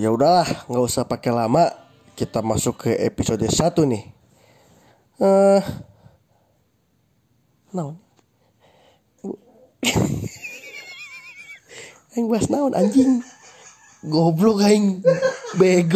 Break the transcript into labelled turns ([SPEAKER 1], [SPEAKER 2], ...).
[SPEAKER 1] ya udahlah nggak usah pakai lama. Kita masuk ke episode 1 nih. Eh naon? Aing bahas naon anjing? Goblok aing bego.